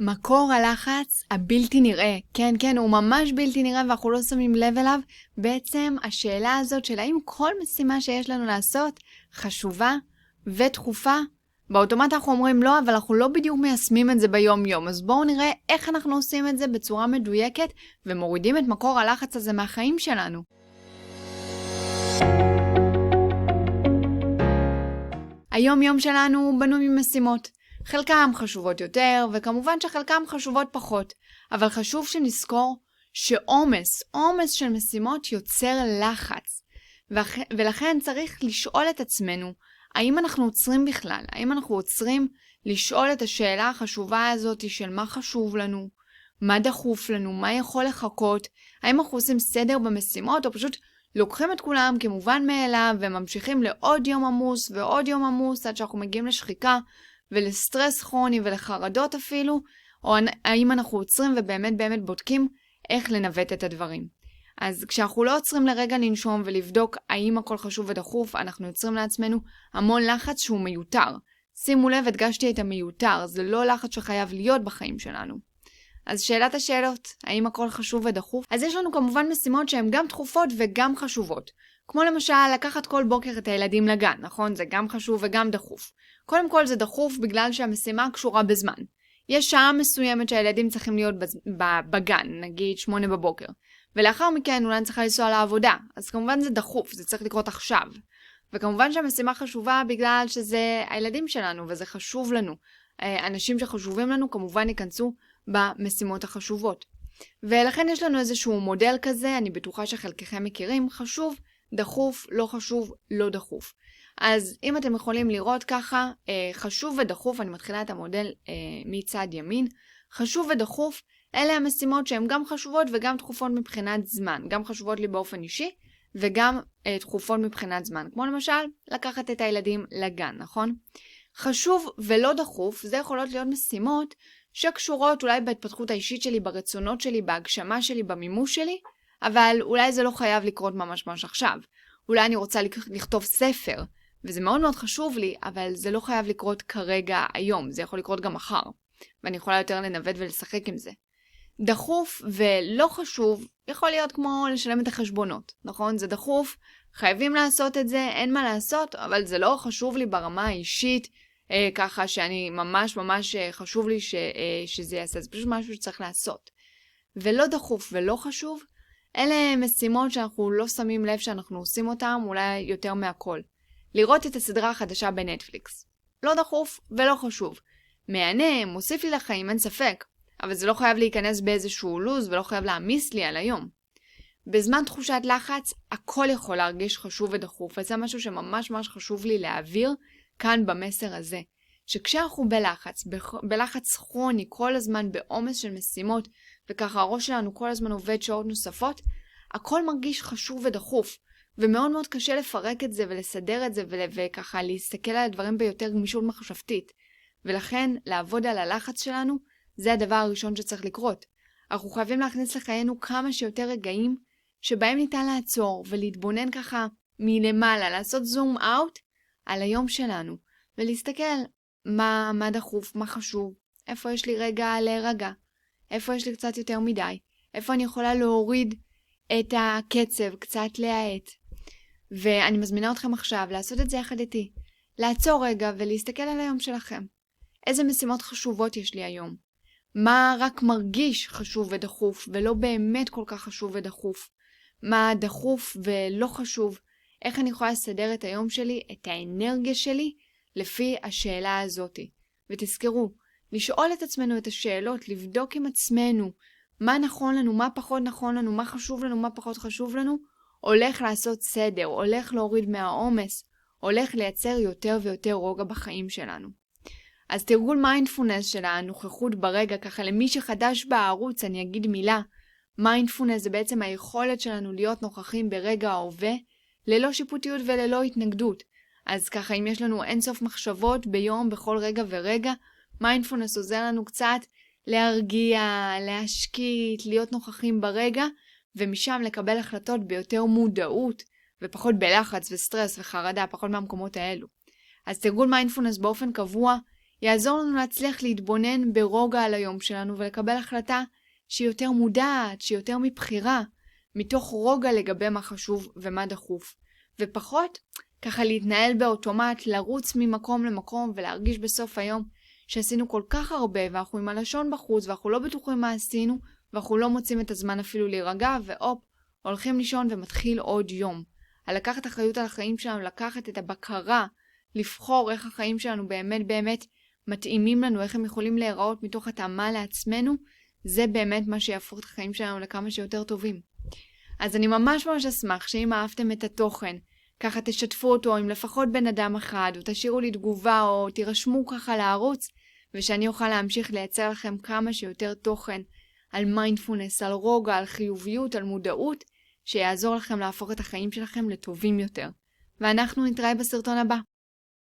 מקור הלחץ הבלתי נראה, כן, כן, הוא ממש בלתי נראה ואנחנו לא שמים לב אליו. בעצם השאלה הזאת של האם כל משימה שיש לנו לעשות חשובה ודחופה, באוטומט אנחנו אומרים לא, אבל אנחנו לא בדיוק מיישמים את זה ביום-יום. אז בואו נראה איך אנחנו עושים את זה בצורה מדויקת ומורידים את מקור הלחץ הזה מהחיים שלנו. היום-יום שלנו בנוי ממשימות. חלקם חשובות יותר, וכמובן שחלקם חשובות פחות. אבל חשוב שנזכור שעומס, עומס של משימות יוצר לחץ. ולכן צריך לשאול את עצמנו, האם אנחנו עוצרים בכלל? האם אנחנו עוצרים לשאול את השאלה החשובה הזאת של מה חשוב לנו, מה דחוף לנו, מה יכול לחכות, האם אנחנו עושים סדר במשימות, או פשוט לוקחים את כולם כמובן מאליו וממשיכים לעוד יום עמוס ועוד יום עמוס עד שאנחנו מגיעים לשחיקה ולסטרס כרוני ולחרדות אפילו, או האם אנחנו עוצרים ובאמת באמת בודקים איך לנווט את הדברים. אז כשאנחנו לא עוצרים לרגע לנשום ולבדוק האם הכל חשוב ודחוף, אנחנו יוצרים לעצמנו המון לחץ שהוא מיותר. שימו לב, הדגשתי את המיותר, זה לא לחץ שחייב להיות בחיים שלנו. אז שאלת השאלות, האם הכל חשוב ודחוף? אז יש לנו כמובן משימות שהן גם דחופות וגם חשובות. כמו למשל, לקחת כל בוקר את הילדים לגן, נכון? זה גם חשוב וגם דחוף. קודם כל זה דחוף בגלל שהמשימה קשורה בזמן. יש שעה מסוימת שהילדים צריכים להיות בגן, נגיד שמונה בבוקר. ולאחר מכן אולי אני צריכה לנסוע לעבודה. אז כמובן זה דחוף, זה צריך לקרות עכשיו. וכמובן שהמשימה חשובה בגלל שזה הילדים שלנו וזה חשוב לנו. אה, אנשים שחשובים לנו כמובן ייכנסו במשימות החשובות. ולכן יש לנו איזשהו מודל כזה, אני בטוחה שחלקכם מכירים, חשוב, דחוף, לא חשוב, לא דחוף. אז אם אתם יכולים לראות ככה, אה, חשוב ודחוף, אני מתחילה את המודל אה, מצד ימין, חשוב ודחוף, אלה המשימות שהן גם חשובות וגם דחופות מבחינת זמן, גם חשובות לי באופן אישי וגם אה, דחופות מבחינת זמן, כמו למשל לקחת את הילדים לגן, נכון? חשוב ולא דחוף, זה יכולות להיות משימות שקשורות אולי בהתפתחות האישית שלי, ברצונות שלי, בהגשמה שלי, במימוש שלי, אבל אולי זה לא חייב לקרות ממש ממש עכשיו. אולי אני רוצה לכתוב ספר, וזה מאוד מאוד חשוב לי, אבל זה לא חייב לקרות כרגע היום, זה יכול לקרות גם מחר. ואני יכולה יותר לנווט ולשחק עם זה. דחוף ולא חשוב יכול להיות כמו לשלם את החשבונות, נכון? זה דחוף, חייבים לעשות את זה, אין מה לעשות, אבל זה לא חשוב לי ברמה האישית, אה, ככה שאני ממש ממש אה, חשוב לי ש, אה, שזה יעשה, זה פשוט משהו שצריך לעשות. ולא דחוף ולא חשוב, אלה משימות שאנחנו לא שמים לב שאנחנו עושים אותן אולי יותר מהכל. לראות את הסדרה החדשה בנטפליקס. לא דחוף ולא חשוב. מהנה, מוסיף לי לחיים, אין ספק, אבל זה לא חייב להיכנס באיזשהו לוז ולא חייב להעמיס לי על היום. בזמן תחושת לחץ, הכל יכול להרגיש חשוב ודחוף, וזה משהו שממש ממש חשוב לי להעביר כאן במסר הזה. שכשאנחנו בלחץ, בלחץ כרוני, כל הזמן בעומס של משימות, וככה הראש שלנו כל הזמן עובד שעות נוספות, הכל מרגיש חשוב ודחוף. ומאוד מאוד קשה לפרק את זה ולסדר את זה וככה להסתכל על הדברים ביותר גמישות מחשבתית. ולכן, לעבוד על הלחץ שלנו, זה הדבר הראשון שצריך לקרות. אנחנו חייבים להכניס לחיינו כמה שיותר רגעים שבהם ניתן לעצור ולהתבונן ככה מלמעלה, לעשות זום אאוט על היום שלנו, ולהסתכל מה, מה דחוף, מה חשוב, איפה יש לי רגע להירגע, איפה יש לי קצת יותר מדי, איפה אני יכולה להוריד את הקצב, קצת להאט. ואני מזמינה אתכם עכשיו לעשות את זה יחד איתי. לעצור רגע ולהסתכל על היום שלכם. איזה משימות חשובות יש לי היום? מה רק מרגיש חשוב ודחוף, ולא באמת כל כך חשוב ודחוף? מה דחוף ולא חשוב? איך אני יכולה לסדר את היום שלי, את האנרגיה שלי, לפי השאלה הזאתי. ותזכרו, לשאול את עצמנו את השאלות, לבדוק עם עצמנו מה נכון לנו, מה פחות נכון לנו, מה חשוב לנו, מה פחות חשוב לנו, הולך לעשות סדר, הולך להוריד מהעומס, הולך לייצר יותר ויותר רוגע בחיים שלנו. אז תרגול מיינדפולנס של הנוכחות ברגע, ככה למי שחדש בערוץ אני אגיד מילה. מיינדפולנס זה בעצם היכולת שלנו להיות נוכחים ברגע ההווה, ללא שיפוטיות וללא התנגדות. אז ככה אם יש לנו אינסוף מחשבות ביום, בכל רגע ורגע, מיינדפולנס עוזר לנו קצת להרגיע, להשקיט, להיות נוכחים ברגע, ומשם לקבל החלטות ביותר מודעות, ופחות בלחץ וסטרס וחרדה, פחות מהמקומות האלו. אז תרגול מיינדפולנס באופן קבוע יעזור לנו להצליח להתבונן ברוגע על היום שלנו ולקבל החלטה שהיא יותר מודעת, שהיא יותר מבחירה, מתוך רוגע לגבי מה חשוב ומה דחוף, ופחות ככה להתנהל באוטומט, לרוץ ממקום למקום ולהרגיש בסוף היום שעשינו כל כך הרבה ואנחנו עם הלשון בחוץ ואנחנו לא בטוחים מה עשינו ואנחנו לא מוצאים את הזמן אפילו להירגע והופ, הולכים לישון ומתחיל עוד יום. לקחת אחריות על החיים שלנו, לקחת את הבקרה, לבחור איך החיים שלנו באמת באמת מתאימים לנו, איך הם יכולים להיראות מתוך התאמה לעצמנו, זה באמת מה שיהפוך את החיים שלנו לכמה שיותר טובים. אז אני ממש ממש אשמח שאם אהבתם את התוכן, ככה תשתפו אותו עם לפחות בן אדם אחד, או תשאירו לי תגובה, או תירשמו ככה לערוץ, ושאני אוכל להמשיך לייצר לכם כמה שיותר תוכן על מיינדפולנס, על רוגע, על חיוביות, על מודעות, שיעזור לכם להפוך את החיים שלכם לטובים יותר. ואנחנו נתראה בסרטון הבא.